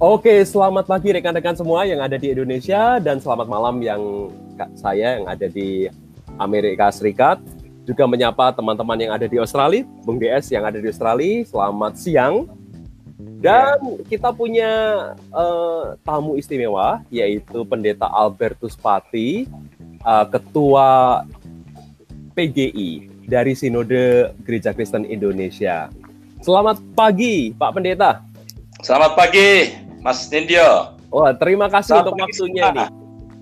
Oke, selamat pagi rekan-rekan semua yang ada di Indonesia dan selamat malam yang saya yang ada di Amerika Serikat. Juga menyapa teman-teman yang ada di Australia, Bung DS yang ada di Australia. Selamat siang. Dan kita punya uh, tamu istimewa yaitu Pendeta Albertus Pati, uh, Ketua PGI dari Sinode Gereja Kristen Indonesia. Selamat pagi, Pak Pendeta. Selamat pagi, Mas Nindyo. Wah, terima kasih selamat untuk waktunya nih.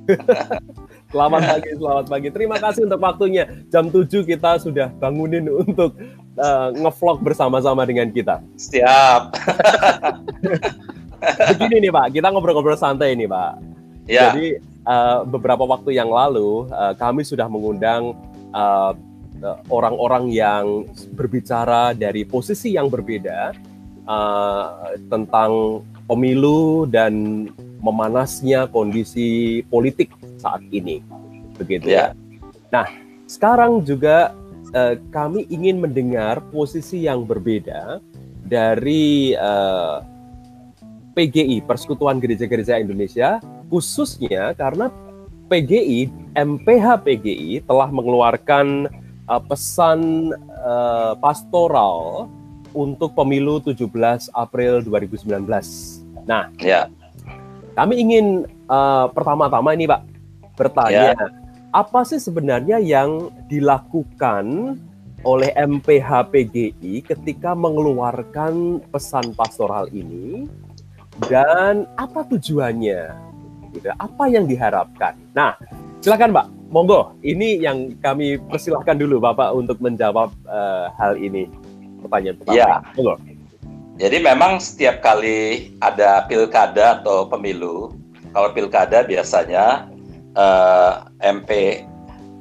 selamat pagi, selamat pagi. Terima kasih untuk waktunya. Jam 7 kita sudah bangunin untuk uh, ngevlog bersama-sama dengan kita. Siap. Begini nih Pak, kita ngobrol-ngobrol santai nih Pak. Ya. Jadi uh, beberapa waktu yang lalu uh, kami sudah mengundang uh, orang-orang yang berbicara dari posisi yang berbeda uh, tentang pemilu dan memanasnya kondisi politik saat ini, begitu ya. Nah, sekarang juga uh, kami ingin mendengar posisi yang berbeda dari uh, PGI Persekutuan Gereja-Gereja Indonesia, khususnya karena PGI MPH PGI telah mengeluarkan uh, pesan uh, pastoral untuk pemilu 17 April 2019. Nah, ya. Kami ingin uh, pertama-tama ini Pak bertanya, ya. apa sih sebenarnya yang dilakukan oleh MPHPGI ketika mengeluarkan pesan pastoral ini dan apa tujuannya? Gitu, apa yang diharapkan? Nah, silakan Pak, monggo. Ini yang kami persilahkan dulu Bapak untuk menjawab uh, hal ini pertanyaan pertama. Ya. Jadi memang setiap kali ada pilkada atau pemilu, kalau pilkada biasanya uh, MP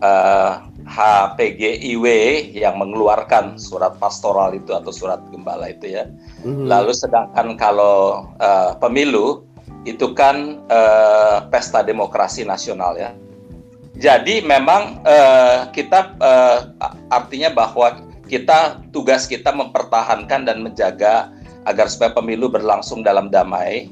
uh, HPGIW yang mengeluarkan surat pastoral itu atau surat gembala itu ya. Mm-hmm. Lalu sedangkan kalau uh, pemilu itu kan uh, pesta demokrasi nasional ya. Jadi memang uh, kita uh, artinya bahwa kita tugas kita mempertahankan dan menjaga agar supaya pemilu berlangsung dalam damai.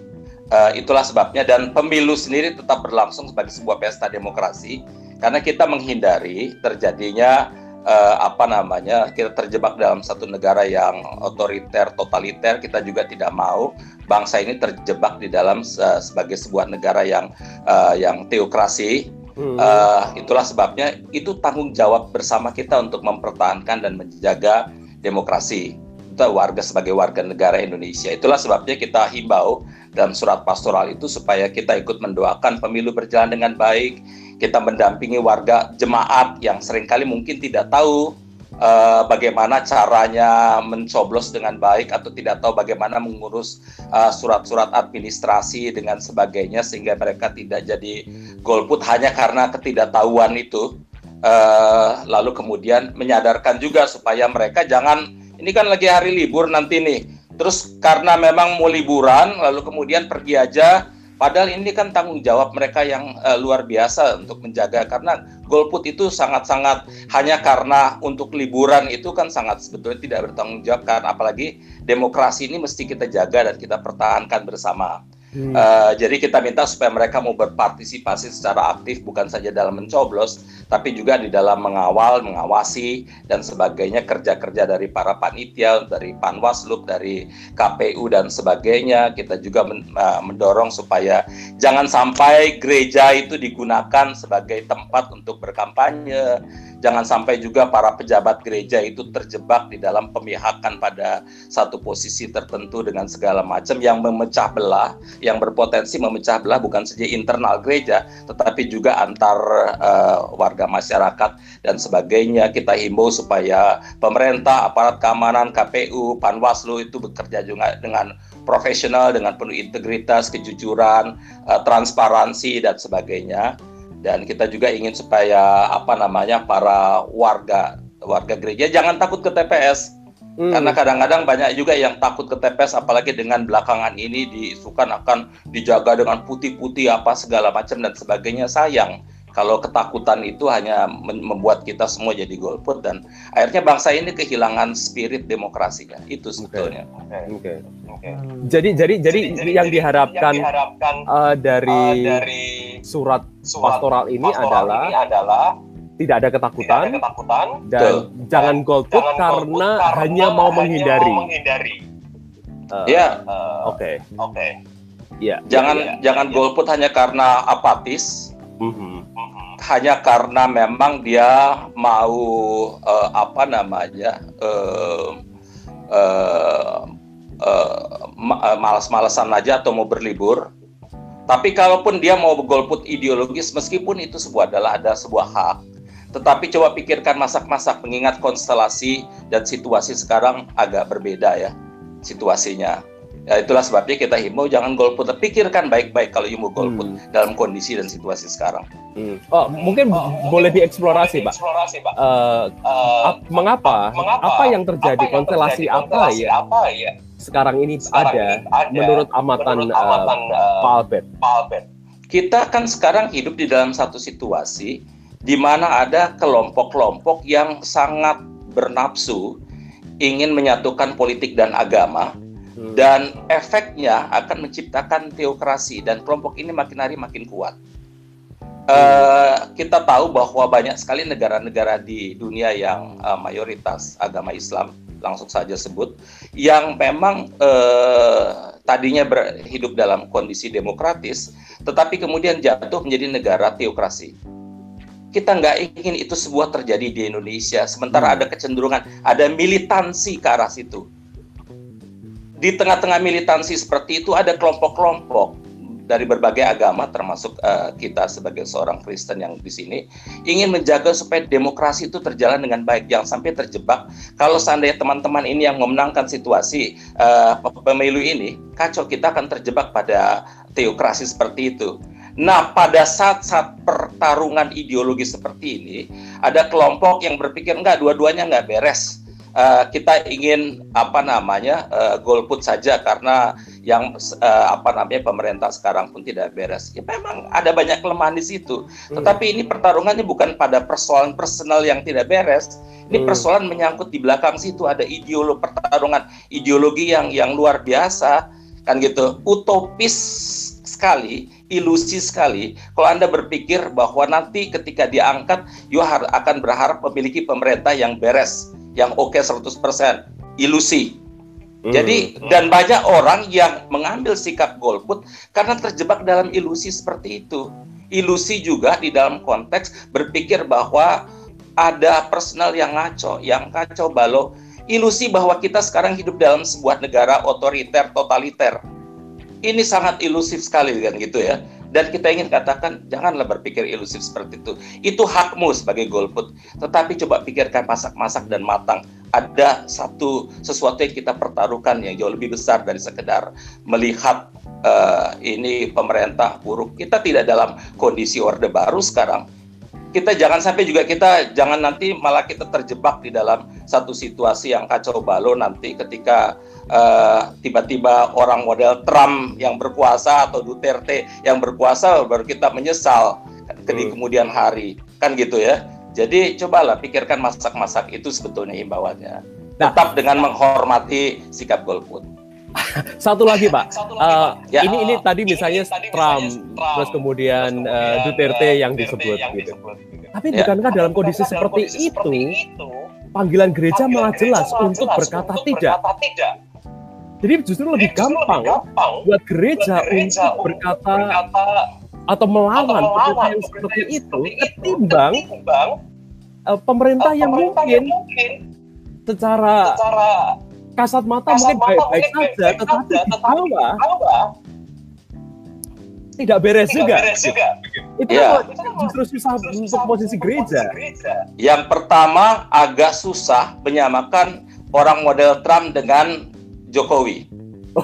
Uh, itulah sebabnya dan pemilu sendiri tetap berlangsung sebagai sebuah pesta demokrasi karena kita menghindari terjadinya uh, apa namanya kita terjebak dalam satu negara yang otoriter totaliter kita juga tidak mau bangsa ini terjebak di dalam uh, sebagai sebuah negara yang uh, yang teokrasi Hmm. Uh, itulah sebabnya itu tanggung jawab bersama kita untuk mempertahankan dan menjaga demokrasi kita warga sebagai warga negara Indonesia. Itulah sebabnya kita himbau dalam surat pastoral itu supaya kita ikut mendoakan pemilu berjalan dengan baik. Kita mendampingi warga jemaat yang sering kali mungkin tidak tahu uh, bagaimana caranya mencoblos dengan baik atau tidak tahu bagaimana mengurus eh, surat-surat uh, administrasi dengan sebagainya sehingga mereka tidak jadi golput hanya karena ketidaktahuan itu. Uh, lalu kemudian menyadarkan juga supaya mereka jangan ini kan lagi hari libur nanti nih. Terus karena memang mau liburan lalu kemudian pergi aja Padahal ini kan tanggung jawab mereka yang uh, luar biasa untuk menjaga karena golput itu sangat-sangat hanya karena untuk liburan itu kan sangat sebetulnya tidak bertanggung jawab kan apalagi demokrasi ini mesti kita jaga dan kita pertahankan bersama. Hmm. Uh, jadi kita minta supaya mereka mau berpartisipasi secara aktif bukan saja dalam mencoblos, tapi juga di dalam mengawal, mengawasi dan sebagainya kerja-kerja dari para panitia, dari Panwaslu, dari KPU dan sebagainya. Kita juga uh, mendorong supaya jangan sampai gereja itu digunakan sebagai tempat untuk berkampanye jangan sampai juga para pejabat gereja itu terjebak di dalam pemihakan pada satu posisi tertentu dengan segala macam yang memecah belah, yang berpotensi memecah belah bukan saja internal gereja, tetapi juga antar uh, warga masyarakat dan sebagainya. Kita himbau supaya pemerintah, aparat keamanan, KPU, Panwaslu itu bekerja juga dengan profesional, dengan penuh integritas, kejujuran, uh, transparansi dan sebagainya dan kita juga ingin supaya apa namanya para warga warga gereja jangan takut ke TPS hmm. karena kadang-kadang banyak juga yang takut ke TPS apalagi dengan belakangan ini diisukan akan dijaga dengan putih-putih apa segala macam dan sebagainya sayang kalau ketakutan itu hanya membuat kita semua jadi golput dan akhirnya bangsa ini kehilangan spirit demokrasinya itu sebetulnya. Oke. Okay. Okay. Jadi jadi jadi, jadi yang diharapkan, yang diharapkan uh, dari, uh, dari surat, surat pastoral ini pastoral adalah, ini adalah tidak ada ketakutan, tidak ada ketakutan dan Tuh. jangan golput karena, karena hanya mau menghindari. Mau menghindari. Uh, ya. Uh, Oke. Oke. Okay. Ya. Jangan ya, ya. jangan golput hanya karena apatis. Mm -hmm hanya karena memang dia mau uh, apa namanya uh, uh, uh, malas-malasan aja atau mau berlibur. Tapi kalaupun dia mau golput ideologis, meskipun itu sebuah adalah ada sebuah hak, tetapi coba pikirkan masak-masak mengingat konstelasi dan situasi sekarang agak berbeda ya situasinya. Ya, itulah sebabnya kita himbau jangan golput. Pikirkan baik-baik kalau mau golput hmm. dalam kondisi dan situasi sekarang. Hmm. Oh, mungkin oh, boleh dieksplorasi, Pak. Eksplorasi, Pak. Uh, uh, mengapa? mengapa? Apa yang terjadi? Apa yang konstelasi, terjadi? apa ya? Apa ya? Sekarang ini sekarang ada, ini ada menurut amatan, menurut amatan uh, Pak Albert. Pak Albert. Kita kan sekarang hidup di dalam satu situasi di mana ada kelompok-kelompok yang sangat bernafsu ingin menyatukan politik dan agama Hmm. dan efeknya akan menciptakan teokrasi dan kelompok ini makin hari makin kuat. Uh, kita tahu bahwa banyak sekali negara-negara di dunia yang uh, mayoritas agama Islam langsung saja sebut yang memang uh, tadinya hidup dalam kondisi demokratis tetapi kemudian jatuh menjadi negara teokrasi kita nggak ingin itu sebuah terjadi di Indonesia sementara hmm. ada kecenderungan ada militansi ke arah situ di tengah-tengah militansi seperti itu ada kelompok-kelompok dari berbagai agama termasuk uh, kita sebagai seorang Kristen yang di sini ingin menjaga supaya demokrasi itu terjalan dengan baik. Jangan sampai terjebak kalau seandainya teman-teman ini yang memenangkan situasi uh, pemilu ini kacau kita akan terjebak pada teokrasi seperti itu. Nah, pada saat-saat pertarungan ideologi seperti ini, ada kelompok yang berpikir enggak, dua-duanya enggak beres uh, kita ingin apa namanya uh, golput saja karena yang uh, apa namanya pemerintah sekarang pun tidak beres. Ya memang ada banyak kelemahan di situ. Hmm. Tetapi ini pertarungannya bukan pada persoalan personal yang tidak beres. Ini hmm. persoalan menyangkut di belakang situ ada ideologi pertarungan ideologi yang yang luar biasa kan gitu. Utopis sekali, ilusi sekali kalau Anda berpikir bahwa nanti ketika diangkat you akan berharap memiliki pemerintah yang beres yang oke okay 100%, ilusi. Hmm. Jadi dan banyak orang yang mengambil sikap golput karena terjebak dalam ilusi seperti itu. Ilusi juga di dalam konteks berpikir bahwa ada personal yang ngaco, yang kacau balau. Ilusi bahwa kita sekarang hidup dalam sebuah negara otoriter, totaliter. Ini sangat ilusif sekali kan gitu ya dan kita ingin katakan janganlah berpikir ilusif seperti itu. Itu hakmu sebagai golput. Tetapi coba pikirkan masak-masak dan matang. Ada satu sesuatu yang kita pertaruhkan yang jauh lebih besar dari sekedar melihat uh, ini pemerintah buruk. Kita tidak dalam kondisi orde baru sekarang kita jangan sampai juga kita jangan nanti malah kita terjebak di dalam satu situasi yang kacau balau nanti ketika uh, tiba-tiba orang model Trump yang berkuasa atau Duterte yang berkuasa baru kita menyesal ke di kemudian hari. Kan gitu ya. Jadi cobalah pikirkan masak-masak itu sebetulnya imbauannya. Nah, tetap dengan menghormati sikap golput satu lagi pak Satu lagi, uh, ya. ini ini tadi misalnya ini, tadi Trump, Trump terus kemudian, kemudian uh, Duterte yang disebut yang gitu. Disebut, gitu. tapi ya. bukankah dalam kondisi, dalam seperti, kondisi itu, seperti itu panggilan gereja panggilan malah jelas untuk jelas berkata untuk tidak berkata tidak jadi justru lebih Jadi gampang, buat gereja, untuk berkata, berkata atau melawan, seperti itu ketimbang, ketimbang uh, pemerintah, uh, yang, mungkin yang mungkin secara, secara kasat mata kasat mungkin baik-baik saja, tetapi di bawah tidak beres tidak juga. Beres juga. Itu ya. justru susah untuk posisi gereja. Yang pertama agak susah menyamakan orang model Trump dengan Jokowi.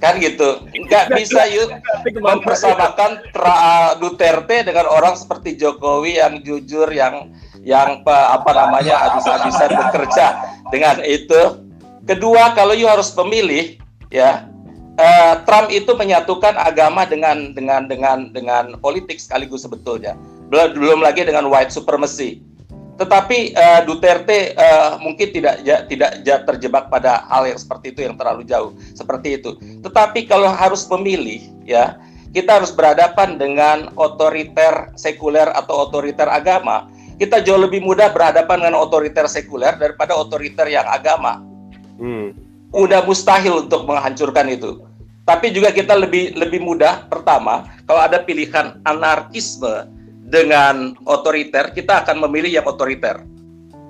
kan gitu, nggak bisa yuk mempersamakan tra Duterte dengan orang seperti Jokowi yang jujur, yang yang apa namanya habis-habisan bekerja dengan itu. Kedua, kalau you harus memilih, ya uh, Trump itu menyatukan agama dengan dengan dengan dengan politik sekaligus sebetulnya. Belum, lagi dengan white supremacy. Tetapi uh, Duterte uh, mungkin tidak ja, tidak ja, terjebak pada hal yang seperti itu yang terlalu jauh seperti itu. Tetapi kalau harus memilih ya, kita harus berhadapan dengan otoriter sekuler atau otoriter agama. Kita jauh lebih mudah berhadapan dengan otoriter sekuler daripada otoriter yang agama. Hmm. Udah mustahil untuk menghancurkan itu. Tapi juga kita lebih lebih mudah pertama kalau ada pilihan anarkisme dengan otoriter, kita akan memilih yang otoriter.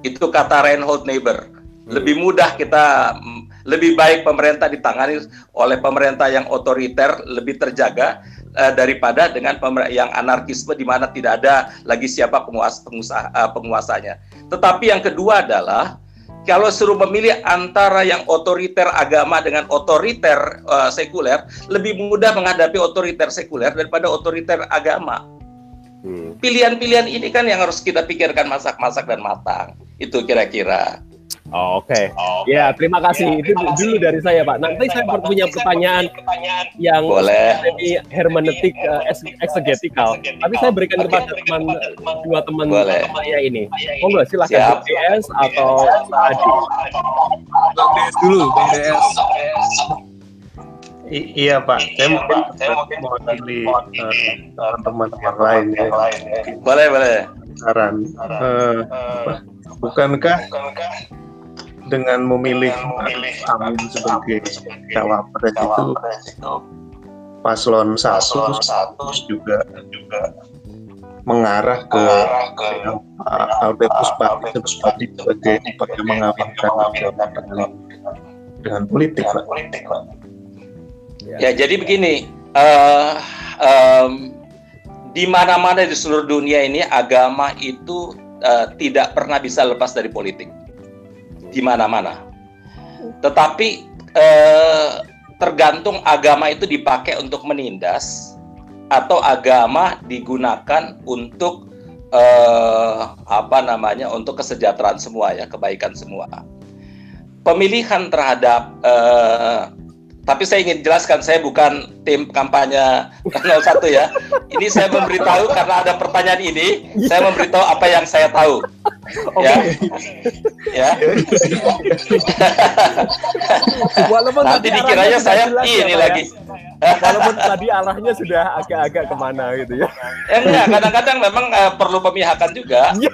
Itu kata Reinhold Niebuhr. Hmm. Lebih mudah kita lebih baik pemerintah ditangani oleh pemerintah yang otoriter lebih terjaga uh, daripada dengan yang anarkisme di mana tidak ada lagi siapa penguasa, pengusaha, uh, penguasanya. Tetapi yang kedua adalah kalau suruh memilih antara yang otoriter agama dengan otoriter uh, sekuler, lebih mudah menghadapi otoriter sekuler daripada otoriter agama. Hmm. Pilihan-pilihan ini kan yang harus kita pikirkan masak-masak dan matang. Itu kira-kira. Oh, Oke, okay. oh, okay. ya terima kasih. Ya, terima Itu dulu dari saya, Pak. Nanti saya Pak. punya pertanyaan, pertanyaan yang boleh ini hermeneutik uh, exegetikal. Tapi saya berikan okay. kepada teman dua teman saya ini. Monggo silakan BS atau Adi. Bang DS dulu, Bang DS. I iya Pak, saya mungkin saya mungkin mau eh, teman-teman yang lain ya. Boleh boleh. Saran. Uh, bukankah dengan memilih, Amin sebagai cawapres itu paslon satu juga juga mengarah ke, Albertus Pati sebagai dipakai mengawinkan dengan dengan politik, politik Ya, jadi begini, uh, um, di mana-mana di seluruh dunia ini agama itu uh, tidak pernah bisa lepas dari politik di mana-mana. Tetapi eh, tergantung agama itu dipakai untuk menindas atau agama digunakan untuk eh, apa namanya untuk kesejahteraan semua ya kebaikan semua. Pemilihan terhadap eh, tapi saya ingin jelaskan saya bukan tim kampanye 01 ya. Ini saya memberitahu karena ada pertanyaan ini, saya memberitahu apa yang saya tahu. Ya. Ya. Walaupun Nanti dikiranya saya ini ya, lagi. Ya. Walaupun tadi arahnya sudah agak-agak ke mana gitu ya. Ya enggak, kadang-kadang memang uh, perlu pemihakan juga. Iya.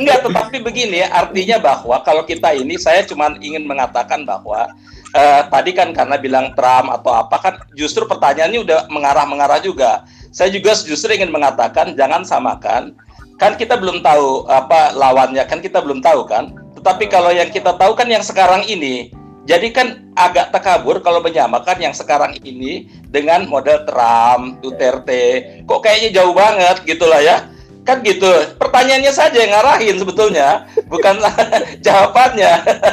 enggak, tetapi begini artinya bahwa kalau kita ini saya cuma ingin mengatakan bahwa uh, tadi kan karena bilang Trump atau apa kan justru pertanyaannya udah mengarah-mengarah juga. Saya juga justru ingin mengatakan jangan samakan kan kita belum tahu apa lawannya kan kita belum tahu kan. Tetapi kalau yang kita tahu kan yang sekarang ini jadi kan agak tekabur kalau menyamakan yang sekarang ini dengan model Trump, Duterte. Kok kayaknya jauh banget gitu lah ya. Kan gitu. Pertanyaannya saja yang ngarahin sebetulnya, bukan jawabannya.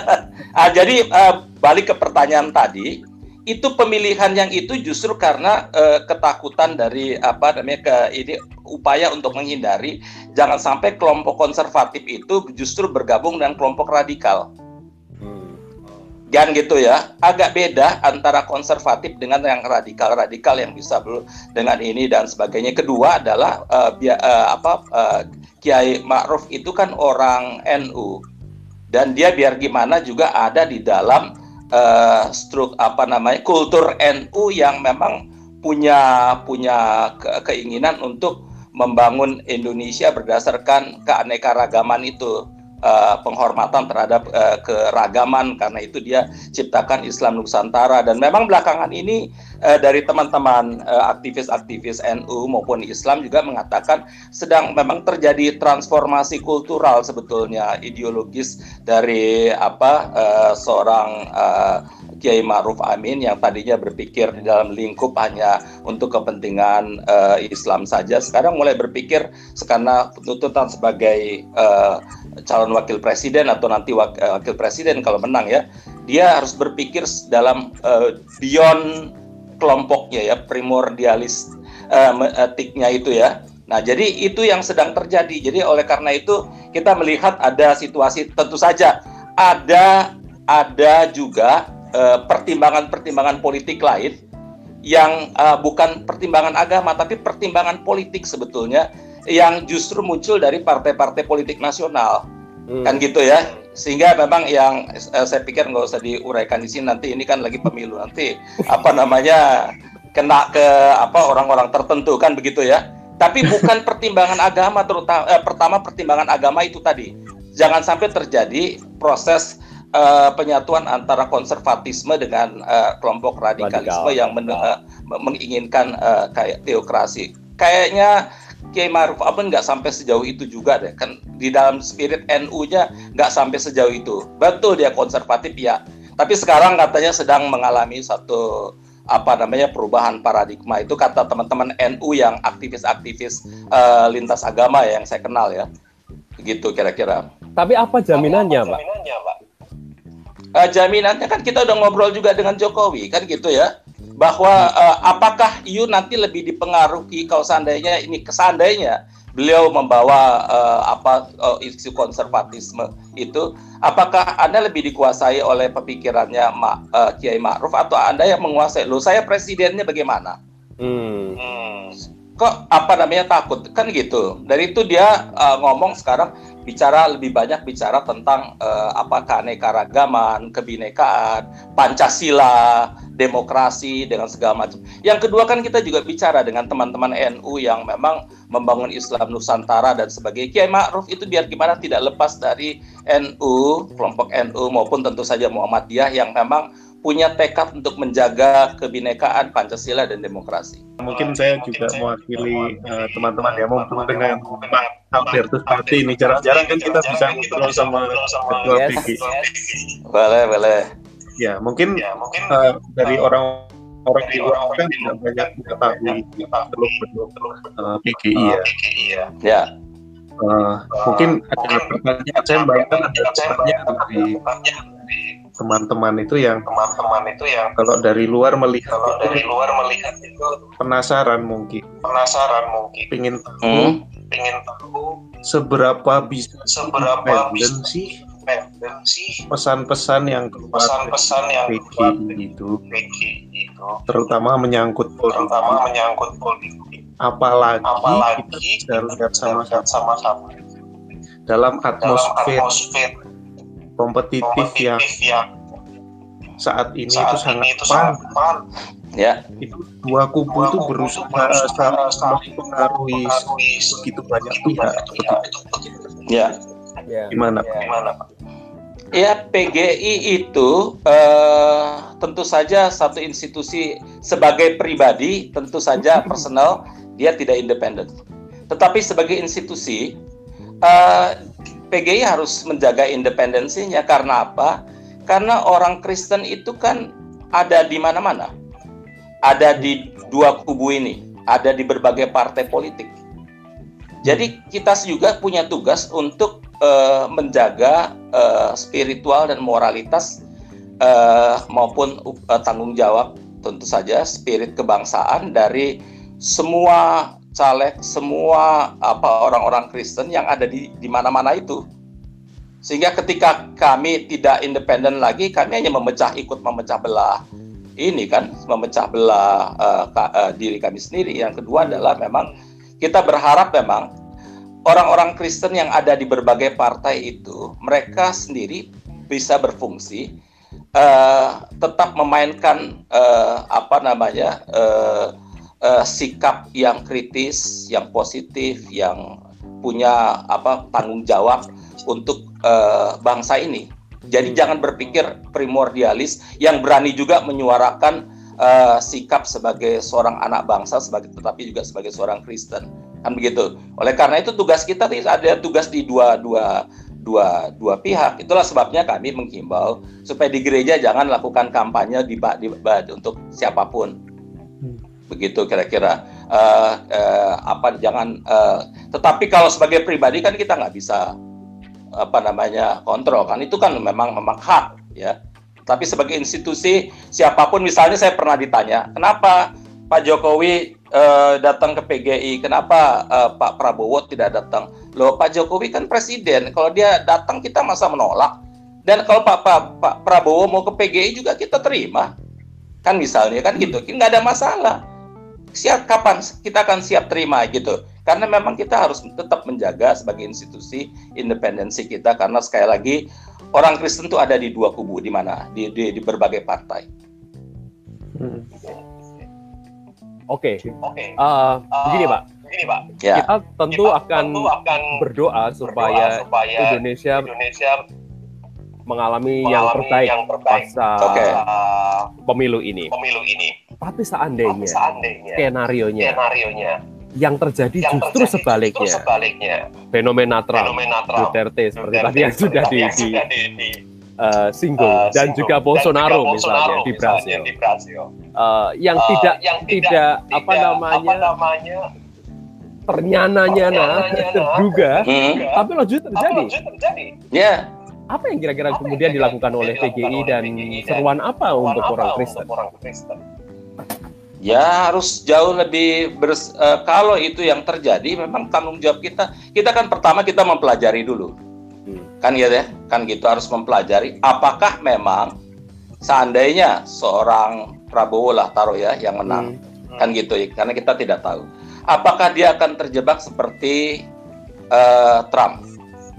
ah, jadi uh, balik ke pertanyaan tadi, itu pemilihan yang itu justru karena uh, ketakutan dari apa namanya ke ini upaya untuk menghindari jangan sampai kelompok konservatif itu justru bergabung dengan kelompok radikal Jangan gitu ya, agak beda antara konservatif dengan yang radikal-radikal yang bisa dengan ini dan sebagainya. Kedua adalah uh, uh, apa uh, Kiai Ma'ruf itu kan orang NU dan dia biar gimana juga ada di dalam uh, struk apa namanya kultur NU yang memang punya punya ke keinginan untuk membangun Indonesia berdasarkan keanekaragaman itu uh, penghormatan terhadap uh, keragaman karena itu dia ciptakan Islam Nusantara. Dan memang belakangan ini uh, dari teman-teman uh, aktivis-aktivis NU maupun Islam juga mengatakan sedang memang terjadi transformasi kultural sebetulnya ideologis dari apa uh, seorang uh, Kiai Ma'ruf Amin yang tadinya berpikir di dalam lingkup hanya untuk kepentingan uh, Islam saja, sekarang mulai berpikir karena tuntutan sebagai uh, calon wakil presiden atau nanti wak, uh, wakil presiden kalau menang ya, dia harus berpikir dalam uh, beyond kelompoknya ya, primordialis uh, etiknya itu ya. Nah, jadi itu yang sedang terjadi. Jadi oleh karena itu kita melihat ada situasi tentu saja ada ada juga eh, pertimbangan-pertimbangan uh, politik lain yang uh, bukan pertimbangan agama tapi pertimbangan politik sebetulnya yang justru muncul dari partai-partai politik nasional. Hmm. kan gitu ya. Sehingga memang yang uh, saya pikir nggak usah diuraikan di sini nanti ini kan lagi pemilu nanti apa namanya kena ke apa orang-orang tertentu kan begitu ya. Tapi bukan pertimbangan agama terutama eh, pertama pertimbangan agama itu tadi. Jangan sampai terjadi proses uh, penyatuan antara konservatisme dengan uh, kelompok radikalisme Radikal. yang men uh, menginginkan uh, kayak teokrasi. Kayaknya Kiai Maruf Amin nggak sampai sejauh itu juga deh. Kan di dalam spirit NU-nya nggak sampai sejauh itu. Betul dia konservatif ya. Tapi sekarang katanya sedang mengalami satu apa namanya perubahan paradigma itu kata teman-teman NU yang aktivis-aktivis uh, lintas agama ya yang saya kenal ya begitu kira-kira. Tapi apa jaminannya, Tapi apa jaminannya, Pak? Uh, jaminannya kan kita udah ngobrol juga dengan Jokowi kan gitu ya bahwa uh, apakah you nanti lebih dipengaruhi kalau seandainya ini kesandainya beliau membawa uh, apa uh, isu konservatisme itu apakah anda lebih dikuasai oleh pemikirannya Ma, uh, Kiai Ma'ruf atau anda yang menguasai lo saya presidennya bagaimana hmm. Hmm. Kok apa namanya takut kan gitu dari itu dia uh, ngomong sekarang bicara lebih banyak bicara tentang uh, apa keanekaragaman, kebinekaan, Pancasila, demokrasi dengan segala macam. Yang kedua kan kita juga bicara dengan teman-teman NU yang memang membangun Islam Nusantara dan sebagainya. Kiai Ma'ruf itu biar gimana tidak lepas dari NU, kelompok NU maupun tentu saja Muhammadiyah yang memang punya tekad untuk menjaga kebinekaan Pancasila dan demokrasi. Mungkin saya juga mewakili eh, teman-teman uh, ya mumpung dengan Pak Albertus seperti ini jarang-jarang kan kita bisa ngobrol sama ketua yes. PG. Boleh, boleh. Ya, mungkin, ya, mungkin uh, dari orang orang di luar kan tidak banyak mengetahui teluk uh, PGI ya. Ya. ya. Uh, mungkin ada pertanyaan saya bayangkan ada pertanyaan dari teman-teman itu yang teman-teman itu yang kalau dari luar melihat kalau dari luar melihat itu penasaran mungkin. penasaran mungkin. Pingin tahu hmm? pingin tahu seberapa bisa seberapa bisa sih pesan-pesan yang pesan-pesan yang PG itu. Itu. Terutama menyangkut terutama menyangkut politik. Apalagi, apalagi kita bisa lihat sama-sama. Dalam atmosfer, dalam atmosfer kompetitif, kompetitif yang, yang saat ini saat itu sangat itu pan. pan. Ya. Itu dua kubu itu berusaha saling mempengaruhi begitu banyak pihak. Ya. ya. Gimana? Ya. Gimana, Pak? Ya, PGI itu uh, tentu saja satu institusi sebagai pribadi, tentu saja personal, dia tidak independen. Tetapi sebagai institusi, uh, PGI harus menjaga independensinya karena apa? Karena orang Kristen itu kan ada di mana-mana. Ada di dua kubu ini, ada di berbagai partai politik. Jadi kita juga punya tugas untuk uh, menjaga uh, spiritual dan moralitas uh, maupun uh, tanggung jawab tentu saja spirit kebangsaan dari semua caleg semua apa orang-orang Kristen yang ada di di mana-mana itu. Sehingga ketika kami tidak independen lagi, kami hanya memecah ikut memecah belah ini kan memecah belah uh, uh, diri kami sendiri. Yang kedua adalah memang kita berharap memang orang-orang Kristen yang ada di berbagai partai itu mereka sendiri bisa berfungsi uh, tetap memainkan uh, apa namanya uh, uh, sikap yang kritis, yang positif, yang punya apa tanggung jawab untuk uh, bangsa ini. Jadi hmm. jangan berpikir primordialis yang berani juga menyuarakan uh, sikap sebagai seorang anak bangsa sebagai tetapi juga sebagai seorang Kristen. Kan begitu. Oleh karena itu tugas kita ada tugas di dua dua dua dua pihak. Itulah sebabnya kami menghimbau supaya di gereja jangan lakukan kampanye di, di, di untuk siapa pun begitu kira-kira. Uh, uh, apa jangan uh, tetapi kalau sebagai pribadi kan kita nggak bisa apa namanya kontrol kan. Itu kan memang memang hak ya. Tapi sebagai institusi siapa pun misalnya saya pernah ditanya kenapa Pak Jokowi uh, datang ke PGI kenapa uh, Pak Prabowo tidak datang? Loh Pak Jokowi kan presiden. Kalau dia datang kita masa menolak. Dan kalau Pak, Pak, Pak Prabowo mau ke PGI juga kita terima. Kan misalnya kan gitu, nggak ada masalah. Siap kapan kita akan siap terima gitu. Karena memang kita harus tetap menjaga sebagai institusi independensi kita karena sekali lagi orang Kristen itu ada di dua kubu di mana di, di, di berbagai partai. Hmm. Oke, okay. okay. uh, begini Pak. Begini Pak. Ya. Kita tentu kita akan, tentu akan berdoa supaya, berdoa supaya Indonesia, Indonesia mengalami, mengalami yang terbaik, yang terbaik pasca okay. pemilu ini. Pemilu ini. Tapi seandainya, Tapi seandainya skenario nya, yang terjadi yang justru terjadi sebaliknya. Justru sebaliknya. Fenomena Trump, Fenomena Trump Duterte seperti tadi yang sudah di, di, di uh, singgung uh, dan juga Bolsonaro, dan juga misalnya, di Brasil. Di Brasil. Uh, yang uh, tidak yang tidak, tidak apa namanya, apa namanya ternyana-nyana terduga, hmm. tapi lanjut terjadi. terjadi. Ya. Yeah. Apa yang kira-kira kemudian dilakukan oleh PGI dan seruan apa untuk orang Kristen? Ya harus jauh lebih bers, uh, kalau itu yang terjadi memang tanggung jawab kita. Kita kan pertama kita mempelajari dulu. Hmm. Kan gitu ya, kan gitu harus mempelajari apakah memang seandainya seorang Prabowo lah taruh ya yang menang. Hmm. Kan gitu ya, karena kita tidak tahu. Apakah dia akan terjebak seperti uh, Trump?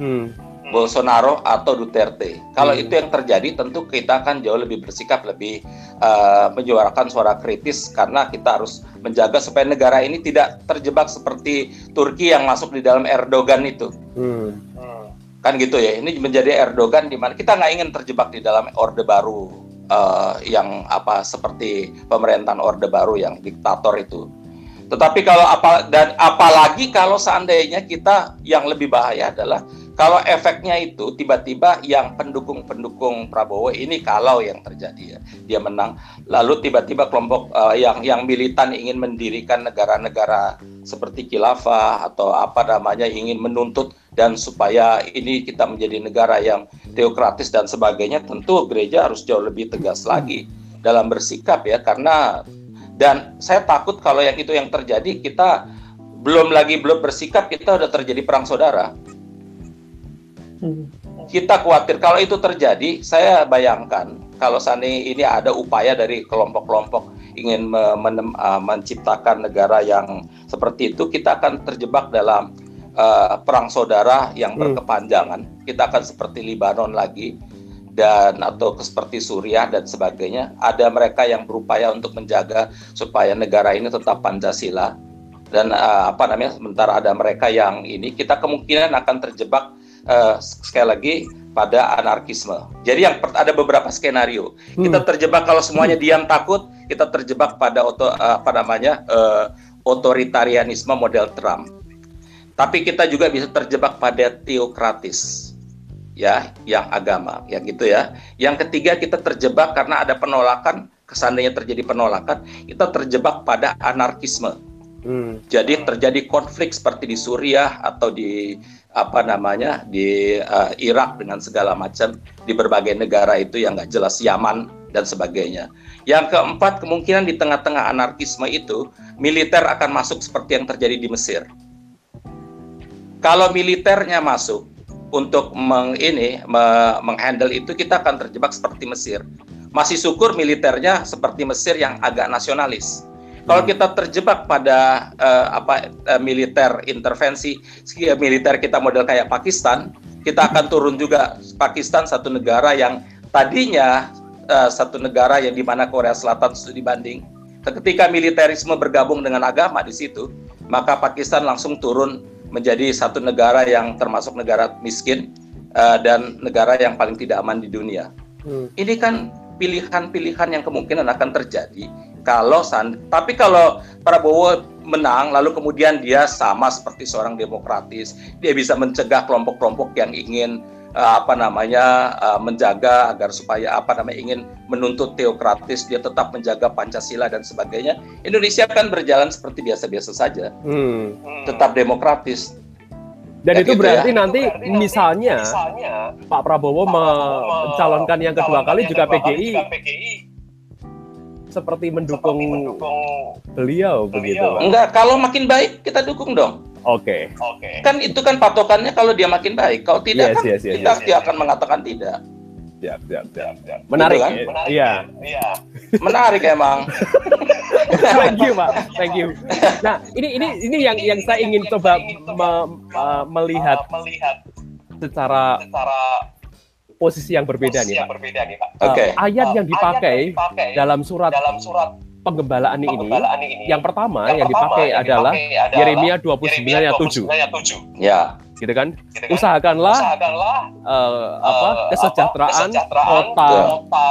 Hmm Bolsonaro atau Duterte. Kalau hmm. itu yang terjadi, tentu kita akan jauh lebih bersikap lebih uh, menyuarakan suara kritis karena kita harus menjaga supaya negara ini tidak terjebak seperti Turki yang masuk di dalam Erdogan itu. Hmm. Kan gitu ya. Ini menjadi Erdogan di mana kita nggak ingin terjebak di dalam orde baru uh, yang apa seperti pemerintahan orde baru yang diktator itu. Tetapi kalau apa dan apalagi kalau seandainya kita yang lebih bahaya adalah kalau efeknya itu tiba-tiba yang pendukung-pendukung Prabowo ini kalau yang terjadi ya. Dia menang lalu tiba-tiba kelompok uh, yang yang militan ingin mendirikan negara-negara seperti khilafah atau apa namanya ingin menuntut dan supaya ini kita menjadi negara yang teokratis dan sebagainya tentu gereja harus jauh lebih tegas lagi dalam bersikap ya. Karena dan saya takut kalau yang itu yang terjadi kita belum lagi belum bersikap kita udah terjadi perang saudara kita khawatir kalau itu terjadi, saya bayangkan kalau seandainya ini ada upaya dari kelompok-kelompok ingin men uh, menciptakan negara yang seperti itu, kita akan terjebak dalam uh, perang saudara yang hmm. berkepanjangan. Kita akan seperti Libanon lagi dan atau seperti Suriah dan sebagainya. Ada mereka yang berupaya untuk menjaga supaya negara ini tetap Pancasila dan uh, apa namanya sementara ada mereka yang ini kita kemungkinan akan terjebak uh, sekali lagi pada anarkisme. Jadi yang ada beberapa skenario. Hmm. Kita terjebak kalau semuanya diam takut, kita terjebak pada oto, uh, apa namanya uh, otoritarianisme model Trump. Tapi kita juga bisa terjebak pada teokratis, ya, yang agama, ya gitu ya. Yang ketiga kita terjebak karena ada penolakan, kesannya terjadi penolakan, kita terjebak pada anarkisme. Hmm. Jadi terjadi konflik seperti di Suriah atau di apa namanya di uh, Irak dengan segala macam di berbagai negara itu yang nggak jelas Yaman dan sebagainya. Yang keempat kemungkinan di tengah-tengah anarkisme itu militer akan masuk seperti yang terjadi di Mesir. Kalau militernya masuk untuk meng ini me, menghandle itu kita akan terjebak seperti Mesir. Masih syukur militernya seperti Mesir yang agak nasionalis kalau hmm. kita terjebak pada uh, apa uh, militer intervensi, militer kita model kayak Pakistan, kita akan turun juga Pakistan satu negara yang tadinya uh, satu negara yang di mana Korea Selatan sudah dibanding. Ketika militerisme bergabung dengan agama di situ, maka Pakistan langsung turun menjadi satu negara yang termasuk negara miskin uh, dan negara yang paling tidak aman di dunia. Hmm. Ini kan pilihan-pilihan yang kemungkinan akan terjadi kalau tapi kalau Prabowo menang lalu kemudian dia sama seperti seorang demokratis, dia bisa mencegah kelompok-kelompok yang ingin uh, apa namanya uh, menjaga agar supaya apa namanya ingin menuntut teokratis dia tetap menjaga Pancasila dan sebagainya Indonesia kan berjalan seperti biasa-biasa saja hmm. tetap demokratis dan ya itu gitu berarti ya. nanti berarti misalnya, misalnya Pak Prabowo mencalonkan yang kedua kali juga PGI, juga PGI seperti mendukung, seperti mendukung beliau, beliau begitu. Enggak, kalau makin baik kita dukung dong. Oke. Okay. Oke. Okay. Kan itu kan patokannya kalau dia makin baik. Kalau tidak yes, kan yes, yes, kita yes, yes. akan mengatakan tidak. siap, siap, siap. siap. Menarik, gitu kan? Menarik, iya. Iya. Menarik emang. Thank you, Pak. Thank you. Nah, ini ini ini yang yang saya ingin coba me, uh, melihat melihat secara secara posisi yang berbeda nih, Pak. Berbeda nih, Pak. Oke. Okay. Uh, ayat yang dipakai, ayat yang dipakai dalam surat dalam surat penggembalaan ini, penggembalaan ini yang pertama yang, yang dipakai yang adalah, adalah Yeremia 29 ayat 7. Ya. Gitu kan? Gitu kan? Usahakanlah, Usahakanlah uh, apa kesejahteraan, kesejahteraan kota, kota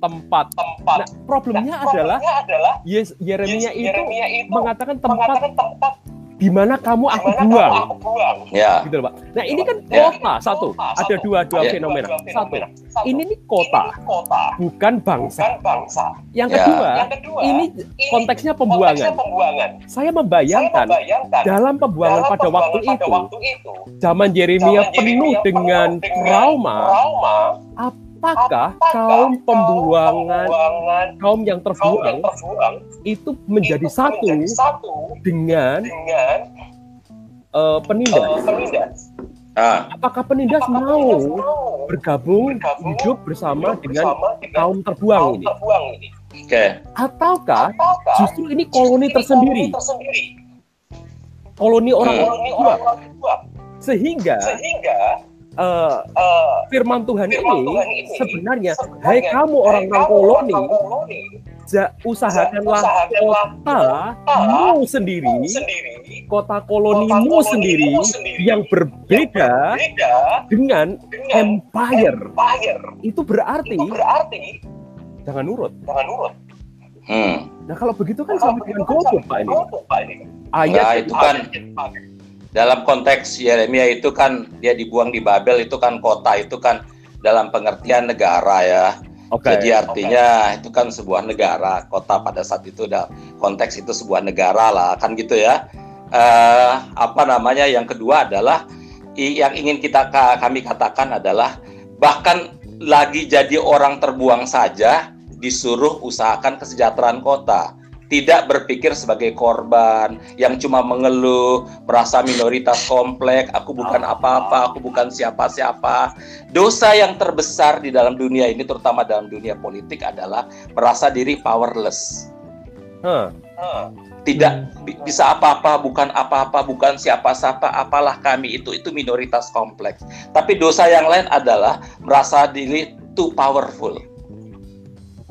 tempat. tempat. Nah, problemnya nah, adalah, adalah yes, Yeremia, yes, itu, itu mengatakan tempat, mengatakan tempat di mana kamu aku buang. Aku buang. Ya. Gitu loh, Pak. Nah, ini kan ya. kota ya. satu. Ada dua dua ya. fenomena. Satu. Ini nih kota. Ini kota. Bukan bangsa. Bukan bangsa. Yang, ya. kedua, Yang kedua, ini konteksnya pembuangan. Konteksnya pembuangan. Saya membayangkan, Saya membayangkan dalam pembuangan dalam pada, pembuangan waktu, pada itu, waktu itu, zaman Yeremia penuh dengan trauma, trauma apakah kaum pembuangan, kaum yang terbuang, itu menjadi satu, dengan, uh, penindas? Ah. Apakah penindas mau bergabung, hidup bersama dengan kaum terbuang ini? Okay. Ataukah justru ini koloni tersendiri? Koloni orang-orang hmm. Sehingga, Sehingga uh, uh, firman Tuhan, firman ini, Tuhan ini sebenarnya, sebenarnya hai kamu orang-orang koloni, koloni ja, usahakanlah, usahakanlah kotamu sendiri, sendiri, kota kolonimu sendiri, sendiri yang berbeda, berbeda dengan, dengan empire. empire. Itu berarti, itu berarti jangan nurut. Jangan nurut. Hmm. Nah kalau begitu kan sama dengan golput Pak ini. Ayat nah, itu kan dalam konteks Yeremia itu kan dia dibuang di Babel itu kan kota itu kan dalam pengertian negara ya. Okay, Jadi artinya okay. itu kan sebuah negara, kota pada saat itu dalam konteks itu sebuah negara lah kan gitu ya. Uh, apa namanya yang kedua adalah yang ingin kita kami katakan adalah bahkan lagi jadi orang terbuang saja disuruh usahakan kesejahteraan kota tidak berpikir sebagai korban yang cuma mengeluh, merasa minoritas komplek, aku bukan apa-apa, aku bukan siapa-siapa. Dosa yang terbesar di dalam dunia ini, terutama dalam dunia politik, adalah merasa diri powerless. Huh. Tidak bisa apa-apa, bukan apa-apa, bukan siapa-siapa, apalah kami itu, itu minoritas kompleks. Tapi dosa yang lain adalah merasa diri too powerful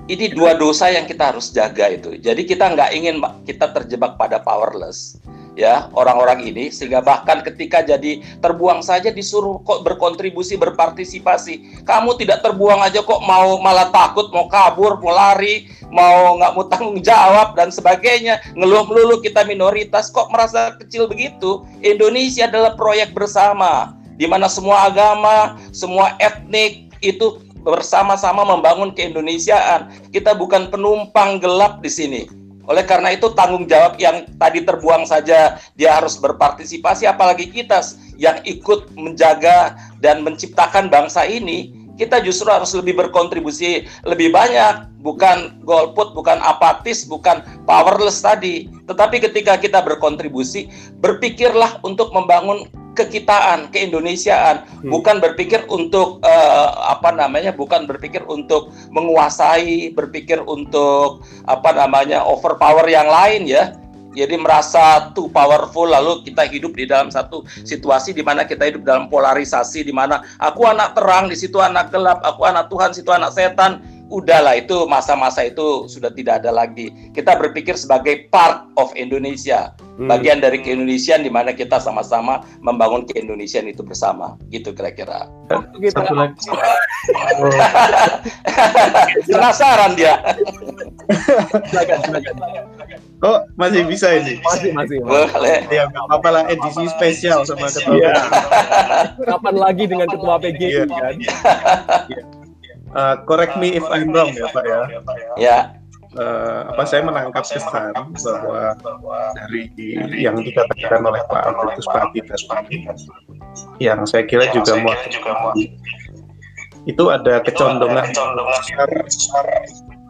ini dua dosa yang kita harus jaga itu. Jadi kita nggak ingin kita terjebak pada powerless ya. Orang-orang ini sehingga bahkan ketika jadi terbuang saja disuruh kok berkontribusi berpartisipasi. Kamu tidak terbuang aja kok mau malah takut mau kabur mau lari mau nggak mau tanggung jawab dan sebagainya. Ngeluh melulu kita minoritas kok merasa kecil begitu? Indonesia adalah proyek bersama di mana semua agama semua etnik itu bersama-sama membangun keindonesiaan. Kita bukan penumpang gelap di sini. Oleh karena itu tanggung jawab yang tadi terbuang saja dia harus berpartisipasi apalagi kita yang ikut menjaga dan menciptakan bangsa ini kita justru harus lebih berkontribusi lebih banyak bukan golput bukan apatis bukan powerless tadi tetapi ketika kita berkontribusi berpikirlah untuk membangun kekitaan, keindonesiaan, hmm. bukan berpikir untuk uh, apa namanya, bukan berpikir untuk menguasai, berpikir untuk apa namanya overpower yang lain ya. Jadi merasa too powerful lalu kita hidup di dalam satu situasi di mana kita hidup dalam polarisasi di mana aku anak terang di situ anak gelap, aku anak Tuhan situ anak setan udahlah itu masa-masa itu sudah tidak ada lagi. Kita berpikir sebagai part of Indonesia, hmm. bagian dari keindonesian di mana kita sama-sama membangun keindonesian itu bersama. Gitu kira-kira. Satu lagi. Penasaran dia. Oh, masih bisa ini. Masih, masih. Boleh. Ya, apalah edisi spesial sama ketua. Iya. Kapan lagi dengan ketua PGI kan? Uh, correct me if I'm wrong ya Pak ya. Ya. Uh, apa saya menangkap kesan bahwa dari yang dikatakan oleh Pak Albertus Pati yang saya kira juga muat itu ada kecondongan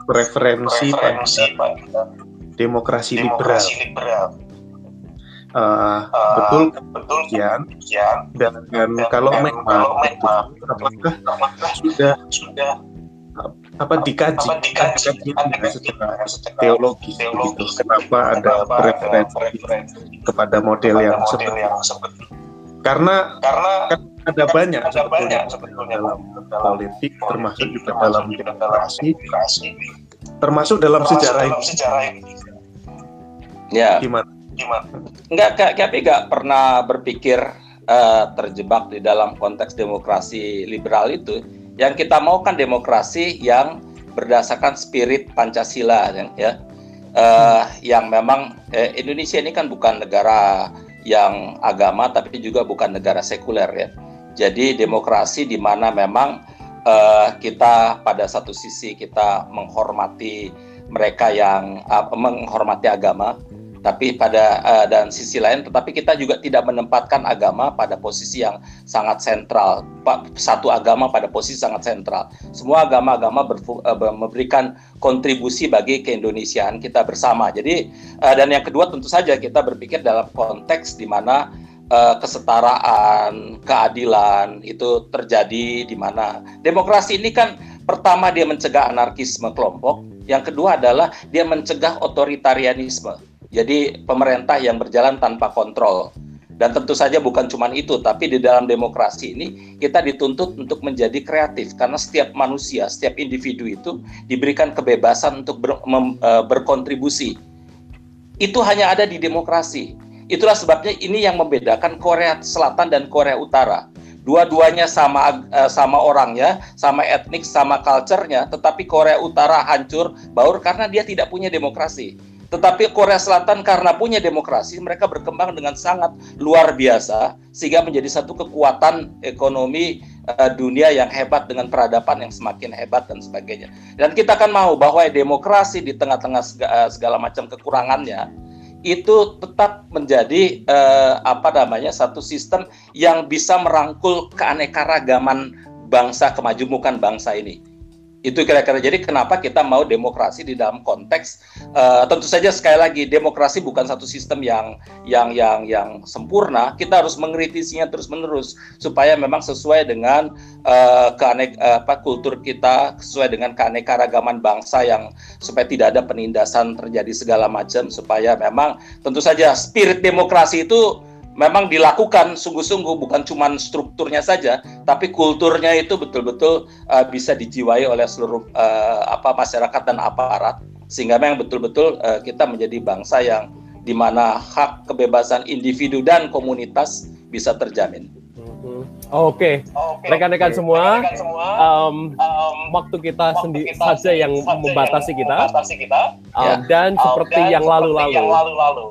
preferensi pada demokrasi liberal. Uh, betul betul kian dan, dan kalau memang apakah sudah sudah apa dikaji, dikaji, dikaji secara teologi gitu. Kenapa ada preferensi kepada model yang seperti karena karena kan ada banyak ada banyak sebetulnya dalam politik termasuk juga dalam demokrasi termasuk dalam sejarah ini. Ya. Gimana? Gimana? Enggak, tapi enggak pernah berpikir uh, terjebak di dalam konteks demokrasi liberal itu yang kita mau kan demokrasi yang berdasarkan spirit Pancasila ya. Uh, yang memang eh, Indonesia ini kan bukan negara yang agama tapi juga bukan negara sekuler ya. Jadi demokrasi di mana memang uh, kita pada satu sisi kita menghormati mereka yang uh, menghormati agama tapi pada uh, dan sisi lain tetapi kita juga tidak menempatkan agama pada posisi yang sangat sentral. Satu agama pada posisi sangat sentral. Semua agama-agama uh, memberikan kontribusi bagi keindonesiaan kita bersama. Jadi uh, dan yang kedua tentu saja kita berpikir dalam konteks di mana uh, kesetaraan keadilan itu terjadi di mana. Demokrasi ini kan pertama dia mencegah anarkisme kelompok yang kedua adalah dia mencegah otoritarianisme jadi pemerintah yang berjalan tanpa kontrol. Dan tentu saja bukan cuma itu, tapi di dalam demokrasi ini kita dituntut untuk menjadi kreatif karena setiap manusia, setiap individu itu diberikan kebebasan untuk ber, mem, e, berkontribusi. Itu hanya ada di demokrasi. Itulah sebabnya ini yang membedakan Korea Selatan dan Korea Utara. Dua-duanya sama e, sama orangnya, sama etnik, sama culture-nya, tetapi Korea Utara hancur baur karena dia tidak punya demokrasi tetapi Korea Selatan karena punya demokrasi, mereka berkembang dengan sangat luar biasa sehingga menjadi satu kekuatan ekonomi uh, dunia yang hebat dengan peradaban yang semakin hebat dan sebagainya. Dan kita kan mau bahwa demokrasi di tengah-tengah segala, eh, segala macam kekurangannya itu tetap menjadi uh, apa namanya satu sistem yang bisa merangkul keanekaragaman bangsa kemajemukan bangsa ini itu kira-kira. Jadi kenapa kita mau demokrasi di dalam konteks uh, tentu saja sekali lagi demokrasi bukan satu sistem yang yang yang yang sempurna. Kita harus mengkritisinya terus menerus supaya memang sesuai dengan uh, keanek uh, apa kultur kita sesuai dengan keanekaragaman bangsa yang supaya tidak ada penindasan terjadi segala macam supaya memang tentu saja spirit demokrasi itu memang dilakukan sungguh-sungguh bukan cuma strukturnya saja tapi kulturnya itu betul-betul uh, bisa dijiwai oleh seluruh uh, apa masyarakat dan aparat sehingga memang betul-betul uh, kita menjadi bangsa yang di mana hak kebebasan individu dan komunitas bisa terjamin. Oke, okay. rekan-rekan semua, um, um, waktu kita sendiri saja yang membatasi kita, kita. Um, ya. dan um, seperti dan yang lalu-lalu,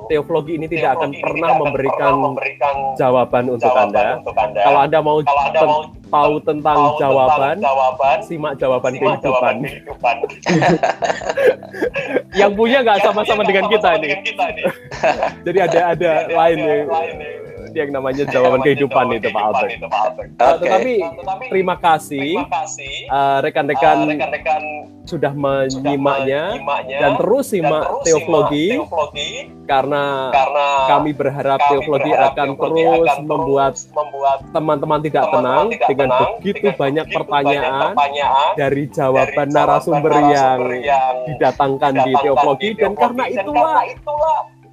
teologi ini tidak akan pernah memberikan, memberikan jawaban, untuk, jawaban anda. untuk anda. Kalau anda mau, Kalau anda mau tahu tentang tahu jawaban, tentang jawaban, simak jawaban simak kehidupan. Jawaban kehidupan. yang punya nggak sama-sama dengan kita ini. Jadi ada ada lain nih yang namanya jawaban kehidupan itu Pak Albert. Itu, Pak Albert. Okay. Tetapi terima kasih uh, rekan-rekan uh, sudah menyimaknya dan terus simak teologi karena, karena kami berharap teologi akan terus membuat teman-teman tidak tenang dengan begitu banyak pertanyaan dari jawaban narasumber yang didatangkan di teologi dan karena itulah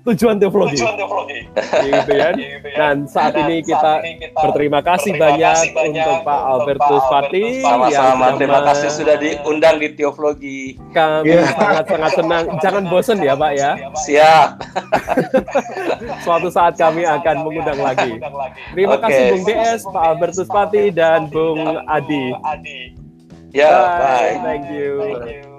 tujuan teologi. Tujuan teologi. gitu ya. Dan saat ini kita, berterima kasih banyak, untuk Pak Albertus Pati. Sama-sama, terima kasih sudah diundang di teologi. Kami sangat-sangat senang. Jangan bosan ya Pak ya. Siap. Suatu saat kami akan mengundang lagi. Terima okay. kasih Bung DS, Pak Albertus Pati, dan Bung Adi. Ya, bye. Thank you. Thank you.